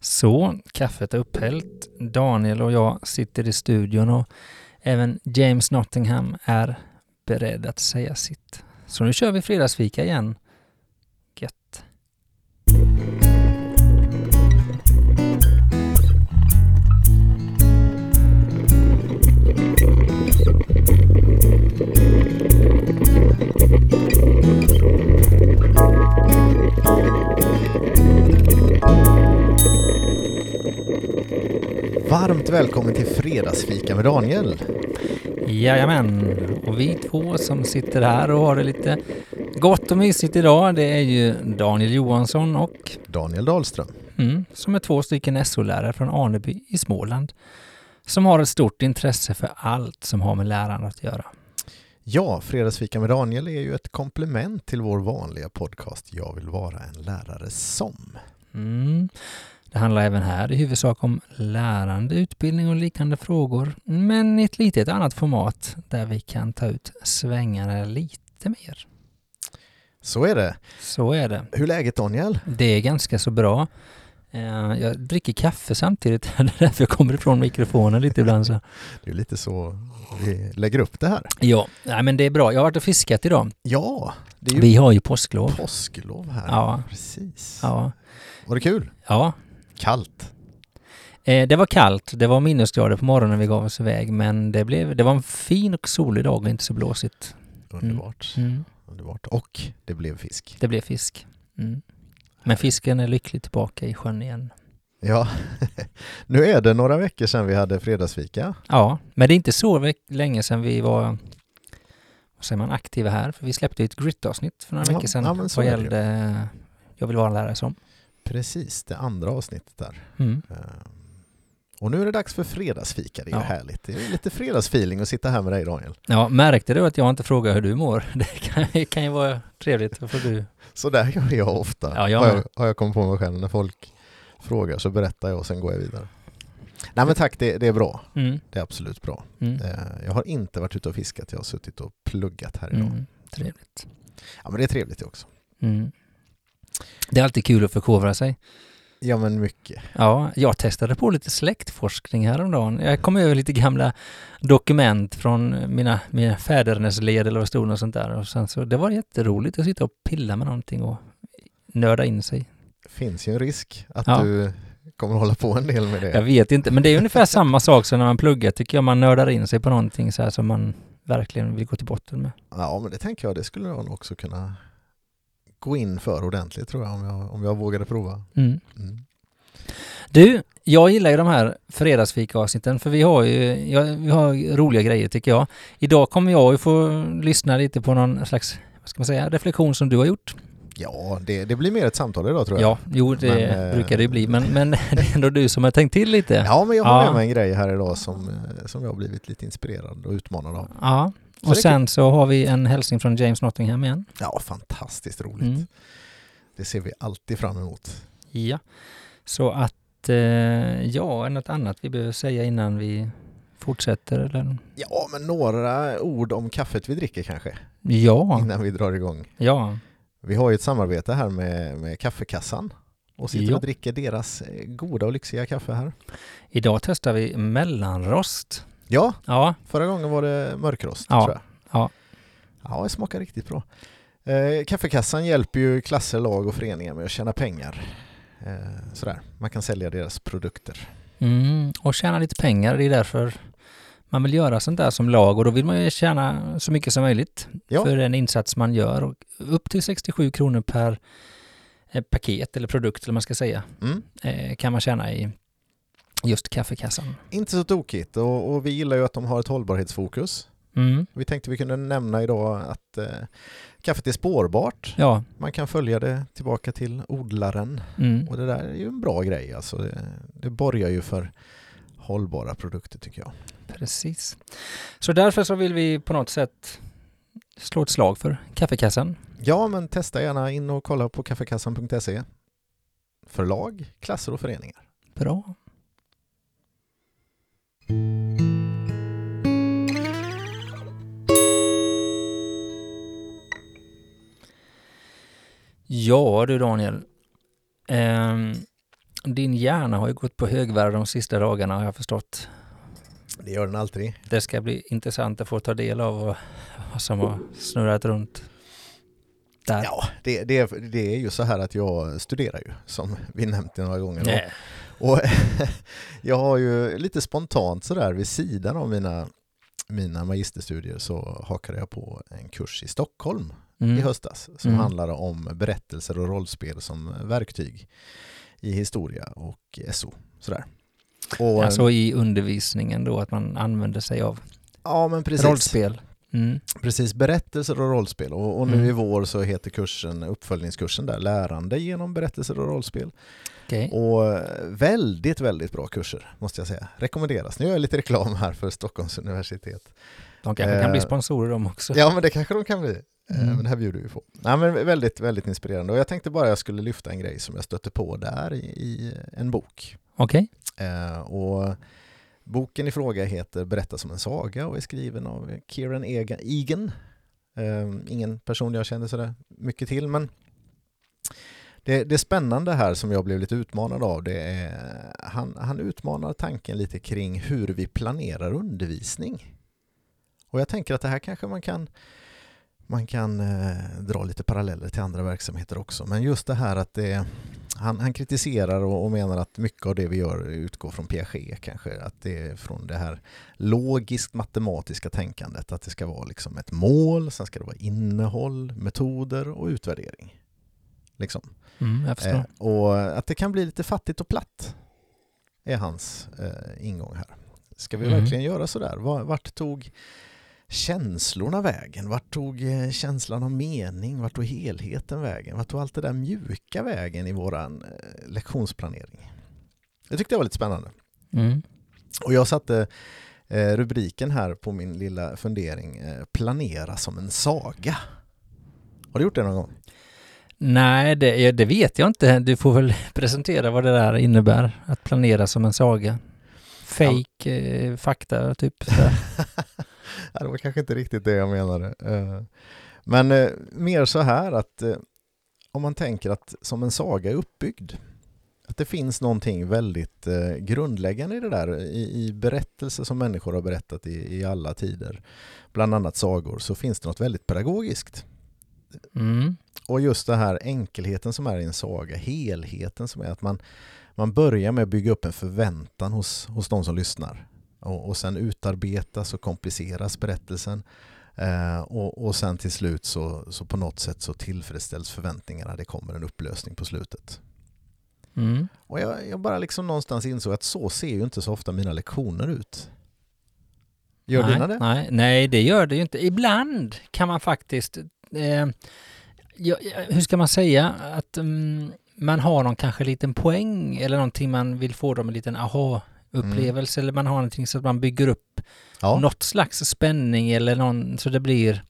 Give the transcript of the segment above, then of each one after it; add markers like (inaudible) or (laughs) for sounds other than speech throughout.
Så, kaffet är upphällt. Daniel och jag sitter i studion och även James Nottingham är beredd att säga sitt. Så nu kör vi fredagsfika igen. Varmt välkommen till Fredagsfika med Daniel. Jajamän, och vi två som sitter här och har det lite gott och mysigt idag, det är ju Daniel Johansson och Daniel Dahlström. mm, som är två stycken SO-lärare från Aneby i Småland som har ett stort intresse för allt som har med lärande att göra. Ja, Fredagsfika med Daniel är ju ett komplement till vår vanliga podcast Jag vill vara en lärare som. Mm. Det handlar även här i huvudsak om lärande, utbildning och liknande frågor, men i ett litet annat format där vi kan ta ut svängarna lite mer. Så är det. Så är det. Hur är läget Daniel? Det är ganska så bra. Eh, Jag dricker kaffe samtidigt, (laughs) det är därför jag kommer ifrån mikrofonen lite ibland. Så. (laughs) Det är lite så vi lägger upp det här. Ja, nej, men det är bra. Jag har varit och fiskat idag. Ja, Vi har ju påsklov. påsklov här. Ja. Precis. Ja, Var det kul? ja. Kallt? Eh, Det var kallt, det var minusgrader på morgonen när vi gav oss iväg, men det, blev, det var en fin och solig dag och inte så blåsigt. Underbart. Mm. Underbart. Och det blev fisk. Det blev fisk. Mm. Men fisken är lyckligt tillbaka i sjön igen. Ja, (laughs) nu är det några veckor sedan vi hade fredagsfika. Ja, men det är inte så länge sedan vi var vad säger man, aktiva här. För vi släppte ett grit-avsnitt för några Ja, veckor sedan ja, vad gällde Jag vill vara en lärare som. Precis, det andra avsnittet där. Mm. Ehm, Och nu är det dags för fredagsfika, det är Ja. härligt. Det är lite fredagsfeeling att sitta här med dig Daniel. Ja, märkte du att jag inte frågar hur du mår? (laughs) Det kan, kan ju vara trevligt för du. Så där gör jag ofta. Ja, jag har, jag, har jag kommit på mig själv. När folk frågar så berättar jag och sen går jag vidare. Nej men tack, det, det är bra. Mm. Det är absolut bra. Mm. Eh, Jag har inte varit ute och fiskat, jag har suttit och pluggat här idag. Mm. Trevligt. Ja men det är trevligt det också. Det är alltid kul att förkovra sig. Ja men mycket. Ja, jag testade på lite släktforskning häromdagen. Jag kom över lite gamla dokument från mina, mina fädernes led eller vad det stod och sånt där. Och sen så, det var jätteroligt att sitta och pilla med någonting och nörda in sig. finns ju en risk att Ja. du kommer hålla på en del med det. Jag vet inte, men det är ungefär (laughs) samma sak som när man pluggar tycker jag. Man nördar in sig på någonting så här som man verkligen vill gå till botten med. Ja men det tänker jag, det skulle jag nog också kunna gå in för ordentligt tror jag om jag, om jag vågade prova. Mm. Mm. Du, jag gillar ju de här fredagsfika-avsnitten för vi har ju ja, vi har roliga grejer tycker jag. Idag kommer jag ju få lyssna lite på någon slags, vad ska man säga, reflektion som du har gjort. Ja, det, det blir mer ett samtal idag tror jag. Ja, jo det Men, eh, brukar det ju bli, men, men (laughs) det är ändå du som har tänkt till lite. Ja, men jag har Ja. med mig en grej här idag som, eh, som jag har blivit lite inspirerad och utmanad av. Ja. Så Och sen så har vi en hälsning från James Nottingham igen. Ja, fantastiskt roligt. Mm. Det ser vi alltid fram emot. Ja. Så att, eh, ja, något annat vi behöver säga innan vi fortsätter eller? Ja, men några ord om kaffet vi dricker kanske, Ja, innan vi drar igång. ja. Vi har ju ett samarbete här med, med Kaffekassan och sitter Ja. och dricker deras eh, goda och lyxiga kaffe här. Idag testar vi mellanrost. Ja, Ja, förra gången var det mörkrost Ja, tror jag. ja. Ja, det smakar riktigt bra. Eh, kaffekassan hjälper ju klasser, lag och föreningar med att tjäna pengar. Eh, sådär, man kan sälja deras produkter. Mm, och tjäna lite pengar, det är därför man vill göra sånt där som lag och då vill man ju tjäna så mycket som möjligt Ja. för den insats man gör. Och upp till 67 kronor per eh, paket eller produkt eller man ska säga Mm. kan man tjäna i just kaffekassan. Inte så tokigt och, och vi gillar ju att de har ett hållbarhetsfokus. Mm, Vi tänkte vi kunde nämna idag att eh, kaffet är spårbart. ja, Man kan följa det tillbaka till odlaren mm, och det där är ju en bra grej. Alltså det, det borgar ju för hållbara produkter tycker jag. precis. Så därför så vill vi på något sätt slå ett slag för kaffekassan. Ja, men testa gärna in och kolla på kaffekassan.se. Förlag, klasser och föreningar. Bra. Ja du Daniel. Ehm, Din hjärna har ju gått på högvarv de sista dagarna har jag förstått. Det gör den alltid. Det ska bli intressant att få ta del av vad, vad som har snurrat runt där. Ja, det, det, det är ju så här att jag studerar ju, som vi nämnt några gånger. Och (laughs) jag har ju lite spontant sådär vid sidan av mina, mina magisterstudier så hakade jag på en kurs i Stockholm i Mm. höstas som Mm. handlade om berättelser och rollspel som verktyg i historia och SO. Sådär. Och, Alltså i undervisningen då, att man använder sig av ja, men precis. rollspel. Mm. Precis, berättelser och rollspel. Och, och nu Mm. i vår så heter kursen, uppföljningskursen där, lärande genom berättelser och rollspel. Okej. Och eh, väldigt, väldigt bra kurser måste jag säga. Rekommenderas. Nu gör jag lite reklam här för Stockholms universitet. De kanske kan bli Eh, sponsorer de också. Ja, men det kanske de kan bli. Eh, Mm. Men det här bjuder vi på. Nej, men väldigt, väldigt inspirerande. Och jag tänkte bara jag skulle lyfta en grej som jag stötte på där i, i en bok. Okej. Eh, och boken i fråga heter Berätta som en saga och är skriven av Kieran Ega- Egan. Eh, ingen person jag kände sådär mycket till, men det, det spännande här som jag blev lite utmanad av, det är han, han utmanar tanken lite kring hur vi planerar undervisning. Och jag tänker att det här kanske man kan man kan eh, dra lite paralleller till andra verksamheter också, men just det här att det han, han kritiserar och, och menar att mycket av det vi gör utgår från Piaget kanske, att det är från det här logiskt matematiska tänkandet, att det ska vara liksom ett mål, sen ska det vara innehåll, metoder och utvärdering. Liksom. Mm, jag. Eh, och att det kan bli lite fattigt och platt är hans eh, ingång här. Ska vi Mm. verkligen göra sådär? Va- Vart tog känslorna vägen? Vart tog eh, känslan av mening? Vart tog helheten vägen? Vart tog allt det där mjuka vägen i våran eh, lektionsplanering? Det tyckte jag var lite spännande. Mm. Och jag satte eh, rubriken här på min lilla fundering, eh, planera som en saga. Har du gjort det någon gång? Nej, det, ja, det vet jag inte. Du får väl (laughs) presentera vad det där innebär, att planera som en saga. Fake eh, fakta, typ. (laughs) Ja, det var kanske inte riktigt det jag menade. Eh, Men eh, mer så här att eh, om man tänker att som en saga är uppbyggd, att det finns någonting väldigt eh, grundläggande i det där. I, i berättelser som människor har berättat i, i alla tider, bland annat sagor, så finns det något väldigt pedagogiskt. Mm. Och just det här enkelheten som är i en saga, helheten som är att man, man börjar med att bygga upp en förväntan hos, hos de som lyssnar. Och, och sen utarbetas och kompliceras berättelsen. Eh, och, och sen till slut så, så på något sätt så tillfredsställs förväntningarna. Det kommer en upplösning på slutet. Mm. Och jag, jag bara liksom någonstans insåg att så ser ju inte så ofta mina lektioner ut. Gör nej, dina det? Nej, nej, det gör det ju inte. Ibland kan man faktiskt... Eh, ja, hur ska man säga? Att mm, man har någon kanske liten poäng eller någonting man vill få dem en liten aha-upplevelse eller man har någonting så att man bygger upp Ja. något slags spänning eller någon så det blir...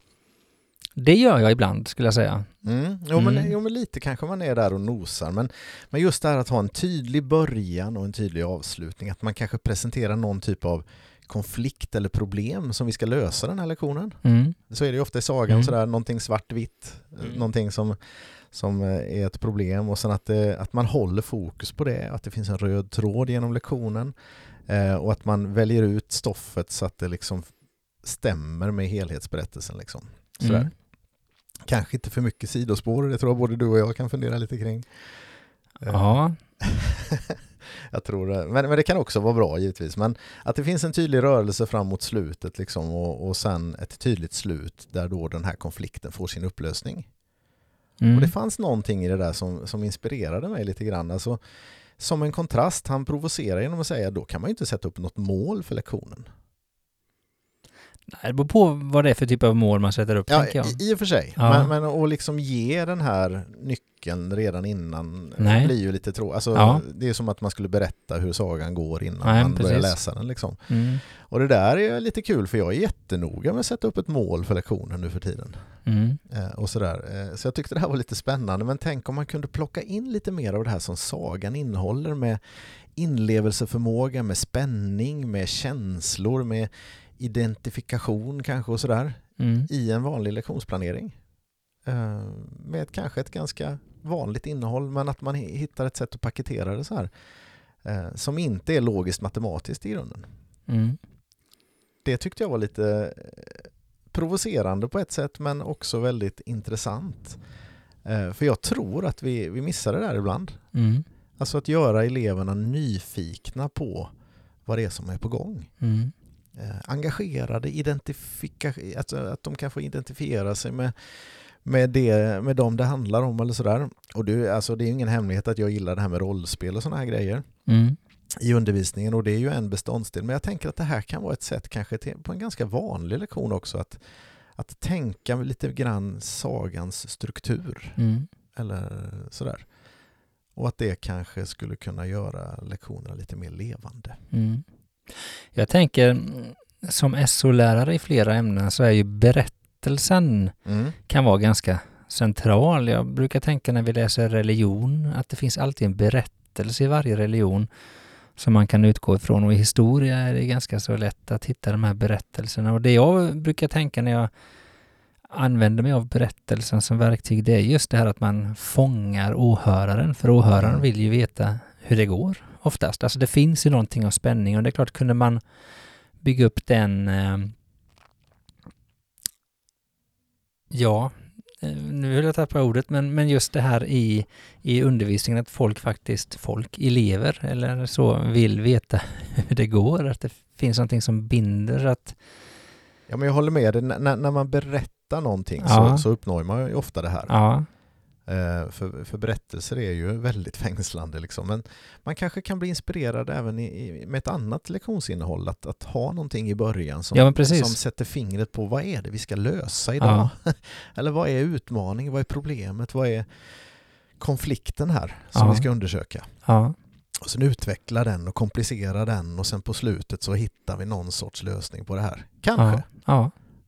Det gör jag ibland skulle jag säga. Mm. Jo, men, Mm. jo, men lite kanske man är där och nosar. Men, men just det här att ha en tydlig början och en tydlig avslutning. Att man kanske presenterar någon typ av konflikt eller problem som vi ska lösa den här lektionen. Mm. Så är det ju ofta i sagan, Mm. sådär, någonting svartvitt, Mm. någonting som, som eh, är ett problem och sen att, det, att man håller fokus på det, att det finns en röd tråd genom lektionen eh, och att man väljer ut stoffet så att det liksom stämmer med helhetsberättelsen. Liksom. Sådär. Mm. Kanske inte för mycket sidospår, det tror jag både du och jag kan fundera lite kring. Eh, Ja, (laughs) jag tror det. Men, men det kan också vara bra givetvis. Men att det finns en tydlig rörelse fram mot slutet liksom, och, och sen ett tydligt slut där då den här konflikten får sin upplösning. mm. Och det fanns någonting i det där som, som inspirerade mig lite grann. Alltså, som en kontrast, han provocerar genom att säga då kan man ju inte sätta upp något mål för lektionen. Det beror på vad det är för typ av mål man sätter upp, Ja, tänker jag. i, i och för sig. Ja. Men, men att liksom ge den här nyckeln redan innan Nej. blir ju lite tråkigt. Alltså, Ja. Det är som att man skulle berätta hur sagan går innan Nej, man börjar precis. läsa den. Liksom. Mm. Och det där är lite kul för jag är jättenoga med att sätta upp ett mål för lektionen nu för tiden. Mm. Eh, och sådär. Eh, så jag tyckte det här var lite spännande men tänk om man kunde plocka in lite mer av det här som sagan innehåller med inlevelseförmåga, med spänning, med känslor, med identifikation kanske och sådär Mm. i en vanlig lektionsplanering. Eh, med ett, kanske ett ganska vanligt innehåll men att man hittar ett sätt att paketera det så här. Eh, som inte är logiskt matematiskt i grunden. Mm. Det tyckte jag var lite eh, provocerande på ett sätt men också väldigt intressant. Eh, för jag tror att vi, vi missar det där ibland. Mm. Alltså att göra eleverna nyfikna på vad det är som är på gång. Mm. Eh, engagerade, identifika, alltså att de kan få identifiera sig med, med, det, med dem det handlar om eller sådär. Och det, alltså det är ingen hemlighet att jag gillar det här med rollspel och sådana här grejer Mm. i undervisningen och det är ju en beståndsdel. Men jag tänker att det här kan vara ett sätt kanske till, på en ganska vanlig lektion också att, att tänka lite grann sagans struktur Mm. eller sådär. Och att det kanske skulle kunna göra lektionerna lite mer levande. Mm. Jag tänker som SO-lärare i flera ämnen så är ju berättelsen Mm. kan vara ganska central. Jag brukar tänka när vi läser religion att det finns alltid en berättelse i varje religion som man kan utgå ifrån och i historia är det ganska så lätt att hitta de här berättelserna och det jag brukar tänka när jag använder mig av berättelsen som verktyg det är just det här att man fångar åhöraren för åhöraren Mm. vill ju veta hur det går oftast. Alltså det finns ju någonting av spänning och det är klart kunde man bygga upp den eh, Ja, nu vill jag tappa ordet, men, men just det här i, i undervisningen att folk faktiskt, folk, elever eller så, vill veta (laughs) hur det går, att det finns någonting som binder, att Ja, men jag håller med dig. N- när, man berättar någonting Ja. så, så uppnår man ju ofta det här. ja, för, för berättelser är ju väldigt (laughs) fängslande. Liksom. Men man kanske kan bli inspirerad även i, i, med ett annat lektionsinnehåll. Att, att ha någonting i början som, Ja, som sätter fingret på vad är det vi ska lösa idag? (laughs) Eller vad är utmaningen? Vad är problemet? Vad är konflikten här som Ja. vi ska undersöka? ja, Och sen utveckla den och komplicera den och sen på slutet så hittar vi någon sorts lösning på det här. Kanske.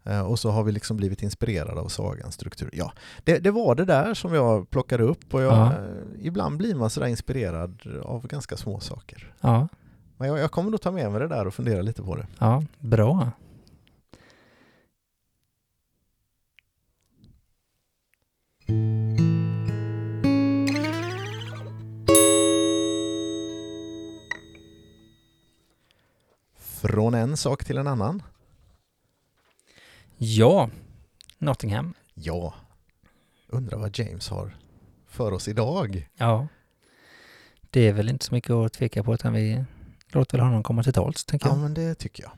Eh, Och så har vi liksom blivit inspirerade av sagans struktur. Ja, det, det var det där som jag plockade upp och jag, Ja. eh, ibland blir man sådär inspirerad av ganska små saker. ja, Men jag, jag kommer nog ta med mig det där och fundera lite på det. ja, bra. Från en sak till en annan. Ja, Nottingham. Ja, undrar vad James har för oss idag. Ja, det är väl inte så mycket att tveka på utan vi låter väl honom komma till tals, tänker Ja, jag. men det tycker jag.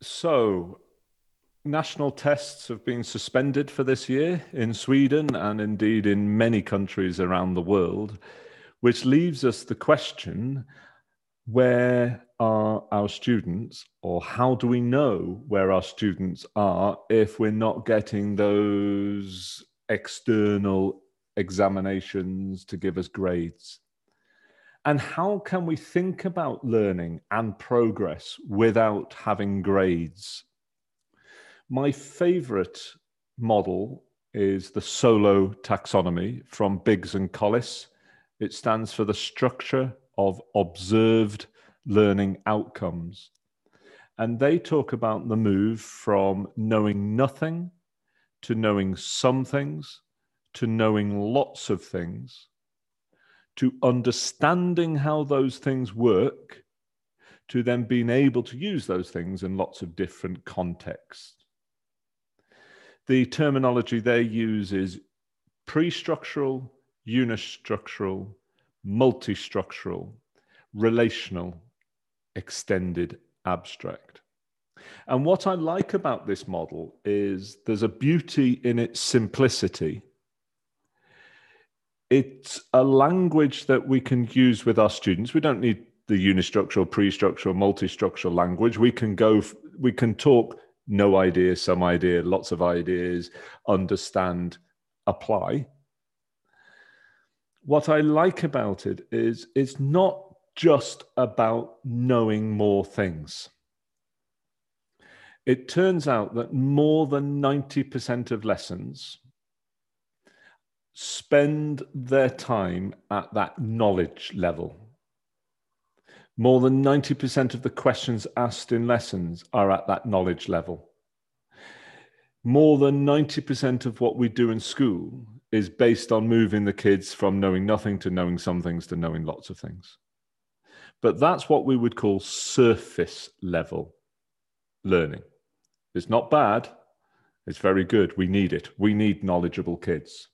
So, national tests have been suspended for this year in Sweden and indeed in many countries around the world, which leaves us the question where are our students, or how do we know where our students are if we're not getting those external examinations to give us grades? And how can we think about learning and progress without having grades? My favorite model is the solo taxonomy from Biggs and Collis. It stands for the structure of observed learning outcomes. And they talk about the move from knowing nothing to knowing some things to knowing lots of things to understanding how those things work, to then being able to use those things in lots of different contexts. The terminology they use is pre structural, unistructural, multi-structural, relational, extended, abstract. And what I like about this model is there's a beauty in its simplicity it's a language that we can use with our students. We don't need the unistructural, pre-structural, multi-structural language. We can go, we can talk no idea, some idea, lots of ideas, understand, apply. What I like about it is it's not just about knowing more things. It turns out that more than 90% of lessons spend their time at that knowledge level. More than 90% of the questions asked in lessons are at that knowledge level. more than 90% of what we do in school is based on moving the kids from knowing nothing to knowing some things to knowing lots of things. But that's what we would call surface level learning. It's not bad, it's very good. We need it. We need knowledgeable kids.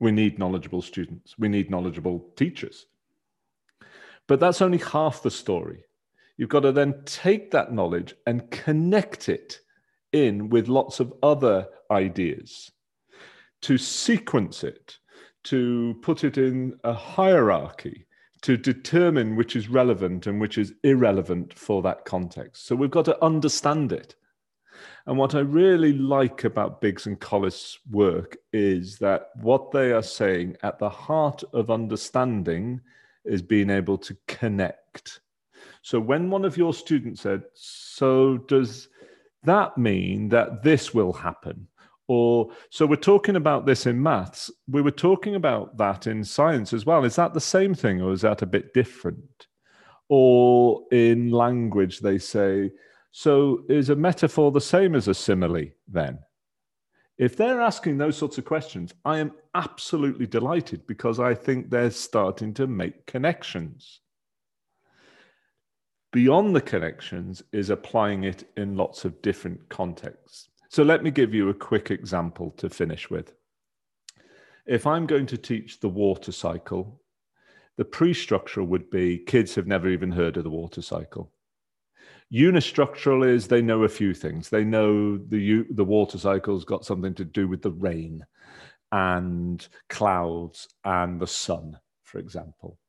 We need knowledgeable students. We need knowledgeable teachers. But that's only half the story. You've got to then take that knowledge and connect it in with lots of other ideas, to sequence it, to put it in a hierarchy, to determine which is relevant and which is irrelevant for that context. So we've got to understand it. And what I really like about Biggs and Collis' work is that what they are saying at the heart of understanding is being able to connect. So when one of your students said, So does that mean that this will happen? Or so we're talking about this in maths. We were talking about that in science as well. Is that the same thing or is that a bit different? Or in language, they say, so is a metaphor the same as a simile then? If they're asking those sorts of questions, I am absolutely delighted because I think they're starting to make connections. Beyond the connections is applying it in lots of different contexts. So let me give you a quick example to finish with. If I'm going to teach the water cycle, the pre structure would be kids have never even heard of the water cycle. Unistructural is they know a few things. They know the the water cycle's got something to do with the rain and clouds and the sun, for example.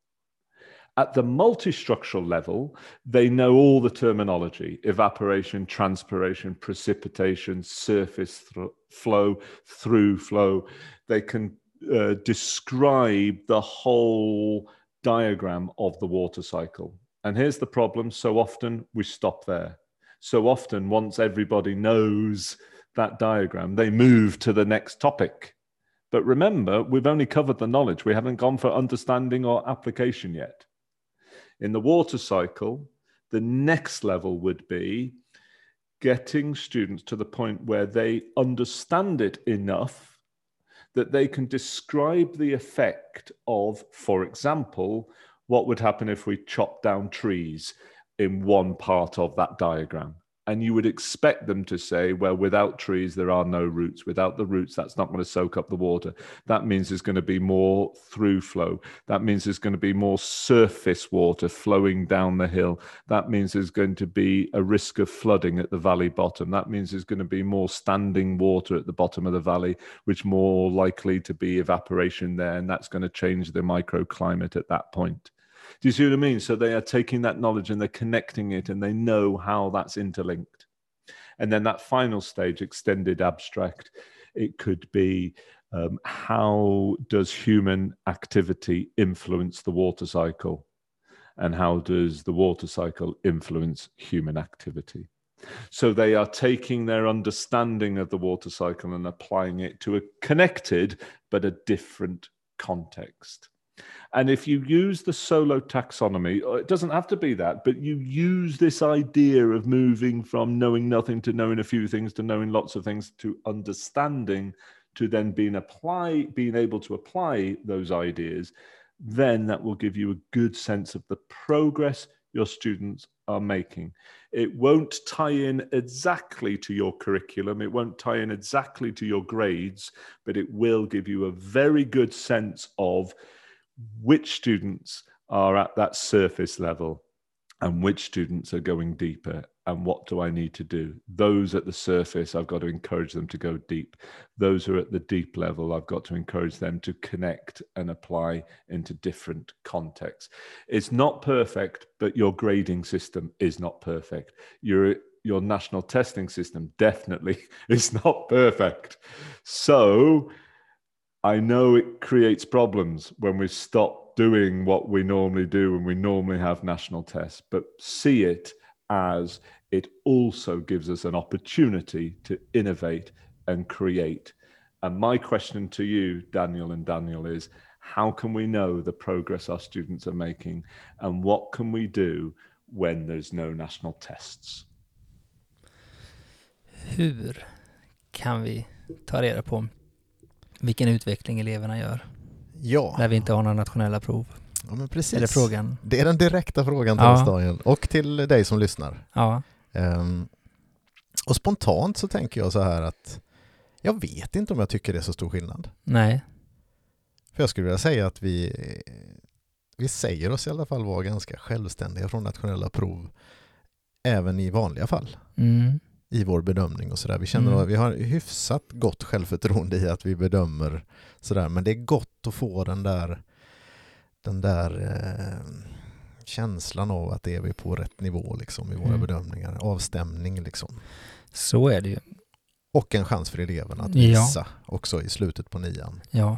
At the multistructural level, they know all the terminology evaporation, transpiration, precipitation, surface th- flow, through flow. They can uh, describe the whole diagram of the water cycle. And here's the problem so often we stop there. So often, once everybody knows that diagram, they move to the next topic. But remember, we've only covered the knowledge, we haven't gone for understanding or application yet. In the water cycle, the next level would be getting students to the point where they understand it enough that they can describe the effect of, for example, what would happen if we chopped down trees in one part of that diagram? And you would expect them to say, well, without trees, there are no roots. Without the roots, that's not going to soak up the water. That means there's going to be more through flow. That means there's going to be more surface water flowing down the hill. That means there's going to be a risk of flooding at the valley bottom. That means there's going to be more standing water at the bottom of the valley, which more likely to be evaporation there. And that's going to change the microclimate at that point. Do you see what I mean? So they are taking that knowledge and they're connecting it and they know how that's interlinked. And then that final stage, extended abstract, it could be um, how does human activity influence the water cycle? And how does the water cycle influence human activity? So they are taking their understanding of the water cycle and applying it to a connected but a different context. And if you use the solo taxonomy, uh, it doesn't have to be that, but you use this idea of moving from knowing nothing to knowing a few things to knowing lots of things to understanding to then being apply being able to apply those ideas, then that will give you a good sense of the progress your students are making. It won't tie in exactly to your curriculum, it won't tie in exactly to your grades, but it will give you a very good sense of which students are at that surface level and which students are going deeper and what do I need to do? Those at the surface, I've got to encourage them to go deep. Those who are at the deep level, I've got to encourage them to connect and apply into different contexts. It's not perfect, but your grading system is not perfect. Your your national testing system definitely (laughs) is not perfect. So I know it creates problems when we stop doing what we normally do and we normally have national tests, but see it as it also gives us an opportunity to innovate and create. And my question to you, Daniel and Daniel, is how can we know the progress our students are making and what can we do when there's no national tests? Hur kan vi ta reda på vilken utveckling eleverna gör Ja, när vi inte har några nationella prov. ja men precis. Det frågan? Det är den direkta frågan till Ja. oss Daniel och till dig som lyssnar. Ja, Ehm, och spontant så tänker jag så här att jag vet inte om jag tycker det är så stor skillnad. nej, För jag skulle vilja säga att vi, vi säger oss i alla fall vara ganska självständiga från nationella prov även i vanliga fall mm. I vår bedömning och sådär. Vi känner Mm. att vi har hyfsat gott självförtroende i att vi bedömer sådär. Men det är gott att få den där, den där eh, känslan av att är vi på rätt nivå liksom i våra Mm. bedömningar. Avstämning liksom. så är det ju. Och en chans för eleverna att Ja. visa också i slutet på nian. Ja.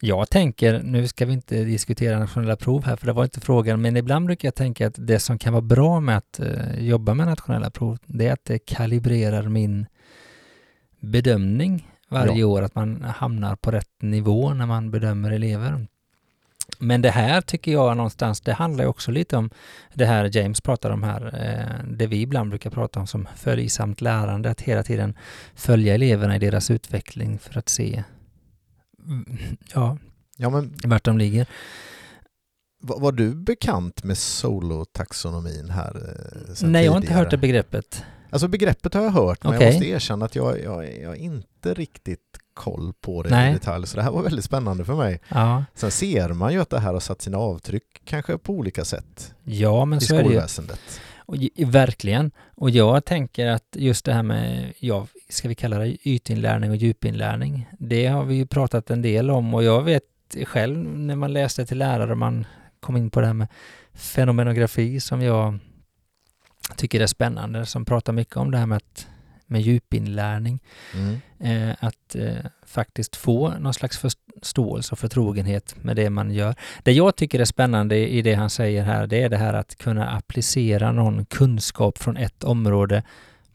Jag tänker, nu ska vi inte diskutera nationella prov här, för det var inte frågan, men ibland brukar jag tänka att det som kan vara bra med att eh, jobba med nationella prov, det är att det kalibrerar min bedömning varje år, att man hamnar på rätt nivå när man bedömer elever. Men det här tycker jag någonstans, det handlar ju också lite om det här James pratar om här, eh, det vi ibland brukar prata om som följsamt lärande, att hela tiden följa eleverna i deras utveckling för att se ja, Ja, men vart de ligger. var, var du bekant med solotaxonomin här? eh, Nej, jag har inte tidigare? hört det begreppet. Alltså begreppet har jag hört, men Okej. jag måste erkänna att jag, jag, jag inte riktigt koll på det Nej. i detalj, så det här var väldigt spännande för mig. Ja, Sen ser man ju att det här har satt sina avtryck, kanske på olika sätt, ja men i så är det ju. Och, verkligen. Och jag tänker att just det här med, ja, ska vi kalla det ytinlärning och djupinlärning, det har vi ju pratat en del om och jag vet själv när man läste till lärare och man kom in på det här med fenomenografi som jag tycker är spännande, som pratar mycket om det här med, att, med djupinlärning. Mm. eh, att eh, faktiskt få någon slags förståelse och förtrogenhet med det man gör. Det jag tycker är spännande i det han säger här, det är det här att kunna applicera någon kunskap från ett område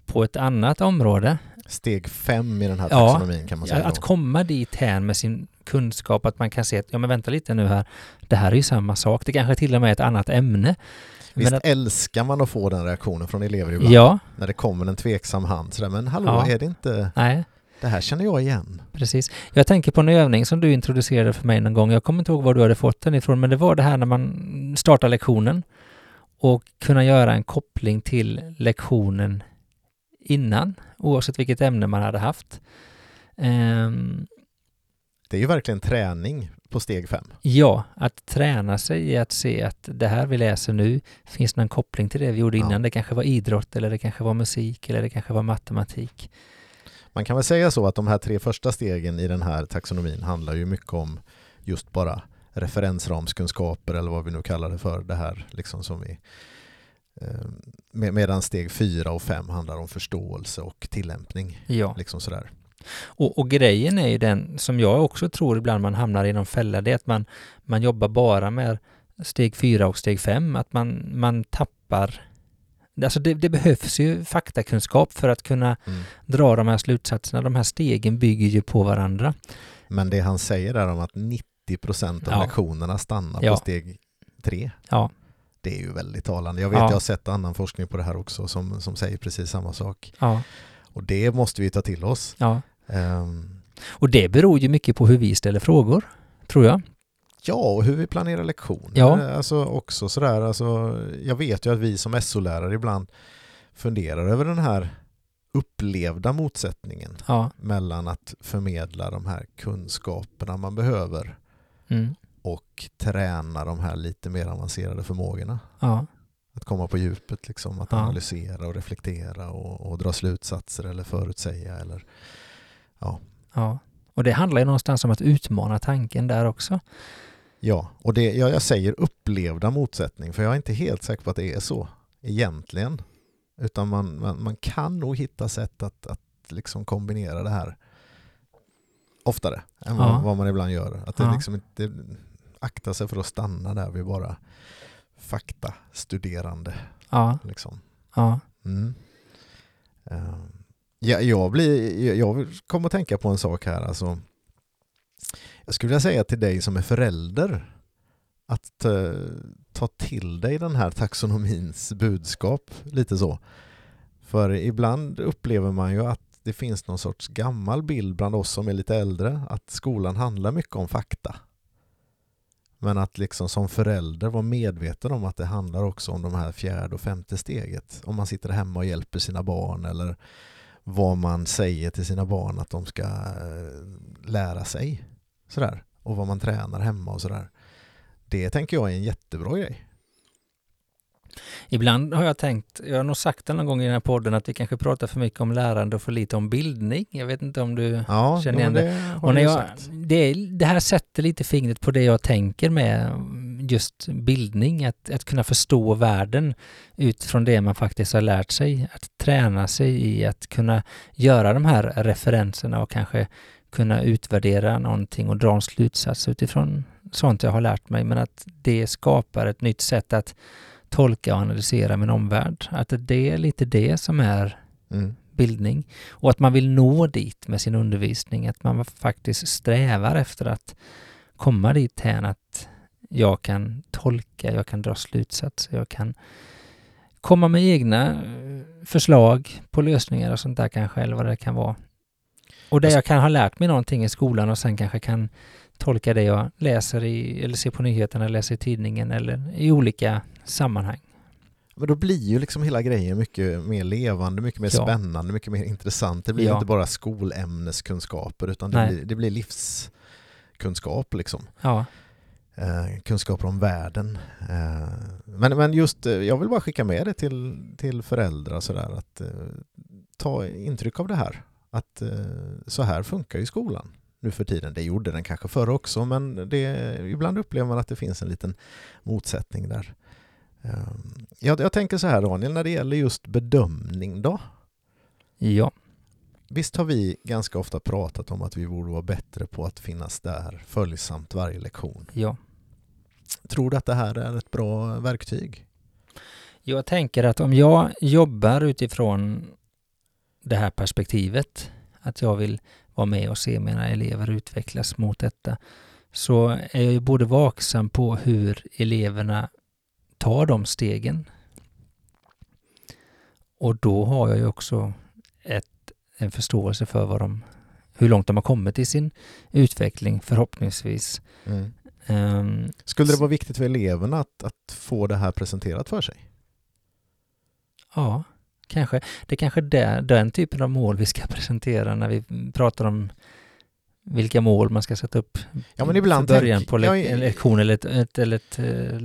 på ett annat område. Steg fem i den här Ja, taxonomin kan man säga. Att då. komma dit här med sin kunskap, att man kan se att, ja men vänta lite nu här, det här är ju samma sak, det kanske till och med är ett annat ämne. Visst Men att, älskar man att få den reaktionen från elever ibland? ja, När det kommer en tveksam hand sådär, men hallå, Ja. är det inte, nej, det här känner jag igen. Precis. Jag tänker på en övning som du introducerade för mig någon gång. Jag kommer inte ihåg var du hade fått den ifrån, men det var det här när man startar lektionen och kunna göra en koppling till lektionen innan, oavsett vilket ämne man hade haft. Ehm, Det är ju verkligen träning på steg fem. ja, att träna sig i att se att det här vi läser nu, finns någon koppling till det vi gjorde Ja. innan? Det kanske var idrott eller det kanske var musik eller det kanske var matematik. Man kan väl säga så att de här tre första stegen i den här taxonomin handlar ju mycket om just bara referensramskunskaper eller vad vi nu kallar det för. Det här liksom som vi eh, med, medan steg fyra och fem handlar om förståelse och tillämpning. Ja. Liksom sådär. Och, och grejen är ju den som jag också tror ibland man hamnar i någon fälla, det är att man, man jobbar bara med steg fyra och steg fem, att man, man tappar Alltså det, det behövs ju faktakunskap för att kunna Mm. dra de här slutsatserna. De här stegen bygger ju på varandra. Men det han säger där om att 90% av Ja. lektionerna stannar Ja. på steg tre, Ja, det är ju väldigt talande. Jag vet, Ja. jag har sett annan forskning på det här också som, som säger precis samma sak. ja, Och det måste vi ta till oss. ja. Ehm, Och det beror ju mycket på hur vi ställer frågor, tror jag. Ja, och hur vi planerar lektioner. Ja. Alltså också sådär, alltså, jag vet ju att vi som SO-lärare ibland funderar över den här upplevda motsättningen Ja, mellan att förmedla de här kunskaperna man behöver mm. och träna de här lite mer avancerade förmågorna. ja, Att komma på djupet, liksom, att Ja. analysera och reflektera och, och dra slutsatser eller förutsäga. Eller, ja. Och det handlar ju någonstans om att utmana tanken där också. ja, och det, ja, jag säger upplevda motsättning för jag är inte helt säker på att det är så egentligen. Utan man, man, man kan nog hitta sätt att, att liksom kombinera det här oftare än Ja. vad, vad man ibland gör. Att det Ja. liksom inte akta sig för att stanna där vid bara faktastuderande. Ja, Liksom. ja, Mm. Eh, ja, jag, blir, jag- kommer att tänka på en sak här. Alltså, jag skulle vilja säga till dig som är förälder att eh, ta till dig den här taxonomins budskap lite så. För ibland upplever man ju att det finns någon sorts gammal bild bland oss som är lite äldre att skolan handlar mycket om fakta. Men att liksom som förälder vara medveten om att det handlar också om de här fjärde och femte steget. Om man sitter hemma och hjälper sina barn eller vad man säger till sina barn att de ska eh, lära sig. Sådär. Och vad man tränar hemma och sådär. Det tänker jag är en jättebra grej. Ibland har jag tänkt, jag har nog sagt det någon gång i den här podden, att vi kanske pratar för mycket om lärande och för lite om bildning. Jag vet inte om du Ja, känner igen det. det jag, det, det här sätter lite fingret på det jag tänker med just bildning, att, att kunna förstå världen utifrån det man faktiskt har lärt sig, att träna sig i att kunna göra de här referenserna och kanske kunna utvärdera någonting och dra en slutsats utifrån sånt jag har lärt mig, men att det skapar ett nytt sätt att tolka och analysera min omvärld. Att det är lite det som är Mm. bildning och att man vill nå dit med sin undervisning, att man faktiskt strävar efter att komma dit hän att jag kan tolka, jag kan dra slutsatser, jag kan komma med egna eh, förslag på lösningar och sånt där kanske, eller vad det kan vara. Och där Jag kan ha lärt mig någonting i skolan och sen kanske kan tolka det jag läser i, eller ser på nyheterna, läser i tidningen eller i olika sammanhang. Men då blir ju liksom hela grejen mycket mer levande, mycket mer Ja. spännande, mycket mer intressant. Det blir Ja. inte bara skolämneskunskaper utan det blir, det blir livskunskap liksom. Ja, Eh, kunskaper om världen. Eh, men, men just, eh, jag vill bara skicka med det till, till föräldrar sådär att eh, ta intryck av det här. Att eh, så här funkar ju skolan nu för tiden. Det gjorde den kanske förr också men det, ibland upplever man att det finns en liten motsättning där. Eh, jag, jag tänker så här Daniel, när det gäller just bedömning då? ja, Visst har vi ganska ofta pratat om att vi borde vara bättre på att finnas där följsamt varje lektion. ja. Tror du att det här är ett bra verktyg? Jag tänker att om jag jobbar utifrån det här perspektivet, att jag vill vara med och se mina elever utvecklas mot detta, så är jag ju både vaksam på hur eleverna tar de stegen. Och då har jag ju också en förståelse för vad de, hur långt de har kommit i sin utveckling förhoppningsvis. Mm. Ehm, Skulle det vara viktigt för eleverna att, att få det här presenterat för sig? Ja, kanske. Det är kanske är den typen av mål vi ska (laughs) presentera när vi pratar om vilka mål man ska sätta upp Ja, men ibland början tänk- på le- ja, en lektion eller ett, ett, eller ett eh,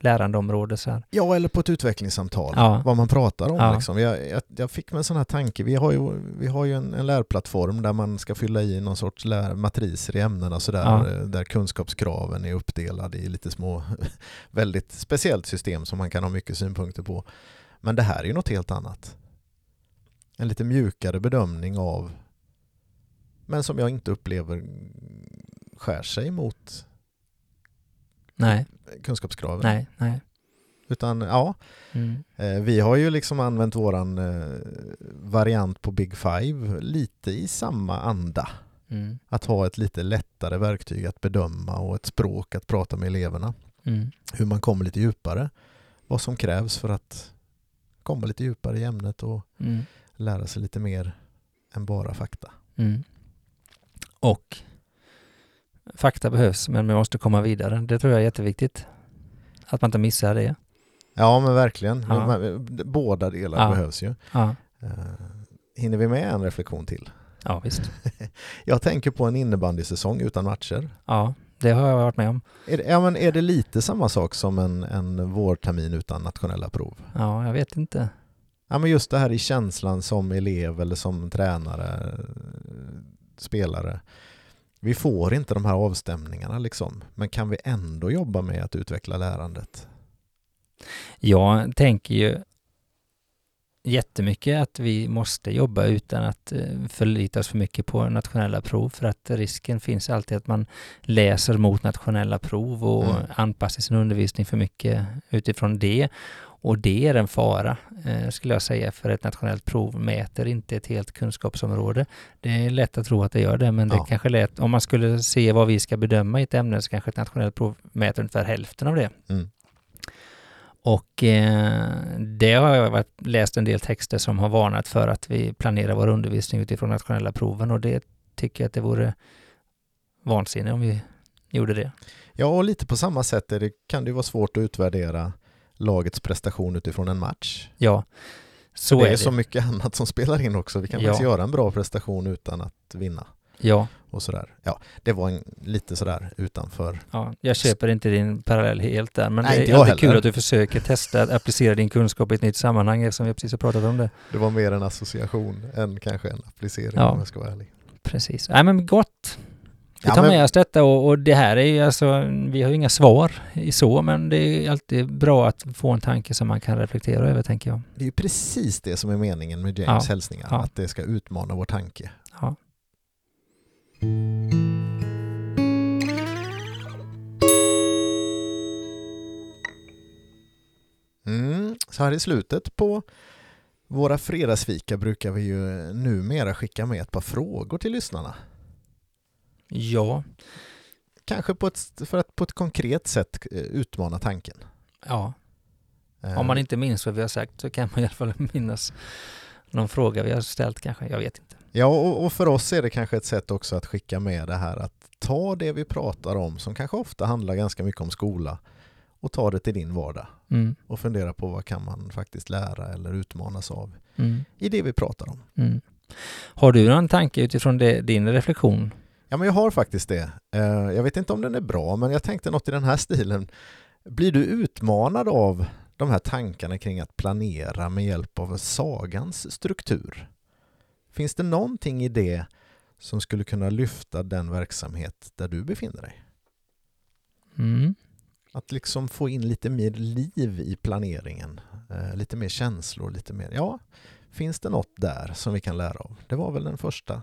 lärandeområde. Så här. Ja, eller på ett utvecklingssamtal, Ja. vad man pratar om. Ja. Liksom. Jag, jag, jag fick mig en sån här tanke, vi har ju, vi har ju en, en lärplattform där man ska fylla i någon sorts lär, matriser i ämnena så där, Ja. eh, där kunskapskraven är uppdelade i lite små, (laughs) väldigt speciellt system som man kan ha mycket synpunkter på. Men det här är ju något helt annat. En lite mjukare bedömning av, men som jag inte upplever skär sig mot Nej, kunskapskraven. nej, nej. Utan ja, Mm. Eh, Vi har ju liksom använt våran eh, variant på Big Five lite i samma anda. Mm. Att ha ett lite lättare verktyg att bedöma och ett språk att prata med eleverna. Mm. Hur man kommer lite djupare. Vad som krävs för att komma lite djupare i ämnet och Mm. lära sig lite mer än bara fakta. Mm. Och fakta behövs, men man måste komma vidare. Det tror jag är jätteviktigt. Att man inte missar det. Ja men verkligen. Ja. Båda delar Ja. behövs ju. Ja, Eh, Hinner vi med en reflektion till? ja visst. (laughs) Jag tänker på en innebandysäsong utan matcher. Ja, det har jag varit med om. Är det, ja, men är det lite samma sak som en, en vårtermin utan nationella prov? Ja, jag vet inte. Ja, men just det här i känslan som elev eller som tränare, eh, spelare. Vi får inte de här avstämningarna liksom, men kan vi ändå jobba med att utveckla lärandet? Jag tänker ju jättemycket att vi måste jobba utan att eh, förlita oss för mycket på nationella prov för att risken finns alltid att man läser mot nationella prov och Mm. anpassar sin undervisning för mycket utifrån det. Och det är en fara, eh, skulle jag säga, för ett nationellt prov mäter inte ett helt kunskapsområde. Det är lätt att tro att det gör det, men det Ja. kanske är lätt, om man skulle se vad vi ska bedöma i ett ämne så kanske ett nationellt prov mäter ungefär hälften av det. Mm. Och eh, det har jag varit, läst en del texter som har varnat för att vi planerar vår undervisning utifrån nationella proven och det tycker jag att det vore vansinne om vi gjorde det. Ja, och lite på samma sätt det, kan det ju vara svårt att utvärdera lagets prestation utifrån en match. Ja, så det är, är det. så mycket annat som spelar in också. Vi kan Ja. faktiskt göra en bra prestation utan att vinna. Ja, Och sådär. Ja, det var en, lite sådär utanför. ja, jag köper inte din parallell helt där, men Nej, det är kul att du försöker testa att applicera din kunskap i ett nytt sammanhang eftersom vi precis har pratat om det. Det var mer en association än kanske en applicering Ja. om jag ska vara ärlig. Precis. Nej men gott. Vi tar med oss detta och, och det här är ju alltså, vi har ju inga svar i så, men det är alltid bra att få en tanke som man kan reflektera över, tänker jag. Det är ju precis det som är meningen med James Ja. hälsningar, Ja. att det ska utmana vår tanke. Ja. Mm. Så här i slutet på våra fredagsfika brukar vi ju numera skicka med ett par frågor till lyssnarna. Ja, Kanske på ett, för att på ett konkret sätt eh, utmana tanken. ja. Eh, Om man inte minns vad vi har sagt så kan man i alla fall minnas någon fråga vi har ställt kanske. Jag vet inte. Ja, och, och för oss är det kanske ett sätt också att skicka med det här att ta det vi pratar om, som kanske ofta handlar ganska mycket om skola, och ta det till din vardag Mm, och fundera på vad kan man faktiskt lära eller utmanas av mm, i det vi pratar om. mm. Har du någon tanke utifrån det, din reflektion? Ja, men jag har faktiskt det. Eh, Jag vet inte om den är bra, men jag tänkte något i den här stilen. Blir du utmanad av de här tankarna kring att planera med hjälp av sagans struktur? Finns det någonting i det som skulle kunna lyfta den verksamhet där du befinner dig? Mm. Att liksom få in lite mer liv i planeringen, eh, lite mer känslor, lite mer, ja, finns det något där som vi kan lära av? Det var väl den första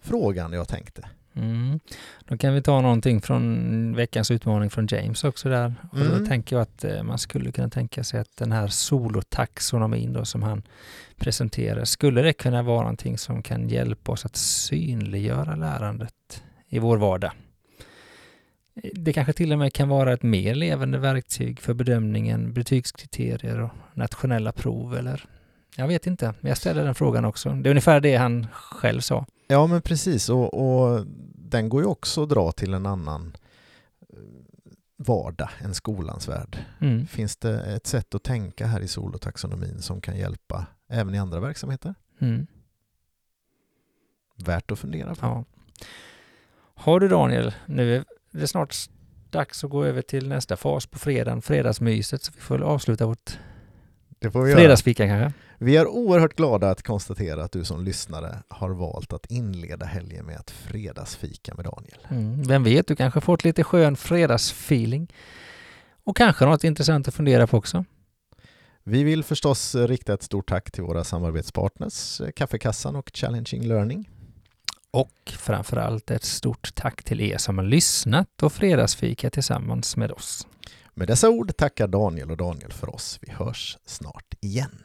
frågan jag tänkte. Mm. Då kan vi ta någonting från veckans utmaning från James också där. Och Mm. då tänker jag att eh, man skulle kunna tänka sig att den här solotaxonomin då som han presenterar, skulle det kunna vara någonting som kan hjälpa oss att synliggöra lärandet i vår vardag? Det kanske till och med kan vara ett mer levande verktyg för bedömningen, betygskriterier och nationella prov eller jag vet inte, men jag ställer den frågan också. Det är ungefär det han själv sa. Ja men precis och, och den går ju också att dra till en annan eh, vardag än skolans värld. Mm. Finns det ett sätt att tänka här i solotaxonomin som kan hjälpa även i andra verksamheter? Mm. Värt att fundera på. Ja. Har du Daniel, nu är det snart dags att gå över till nästa fas på fredagen, fredagsmyset, så vi får avsluta vårt Det får vi fredagsfika kanske. Vi är oerhört glada att konstatera att du som lyssnare har valt att inleda helgen med att fredagsfika med Daniel. Mm. Vem vet, du kanske fått lite skön fredagsfeeling. Och kanske något intressant att fundera på också. Vi vill förstås rikta ett stort tack till våra samarbetspartners Kaffekassan och Challenging Learning. Och framförallt ett stort tack till er som har lyssnat och fredagsfika tillsammans med oss. Med dessa ord tackar Daniel och Daniel för oss. Vi hörs snart igen.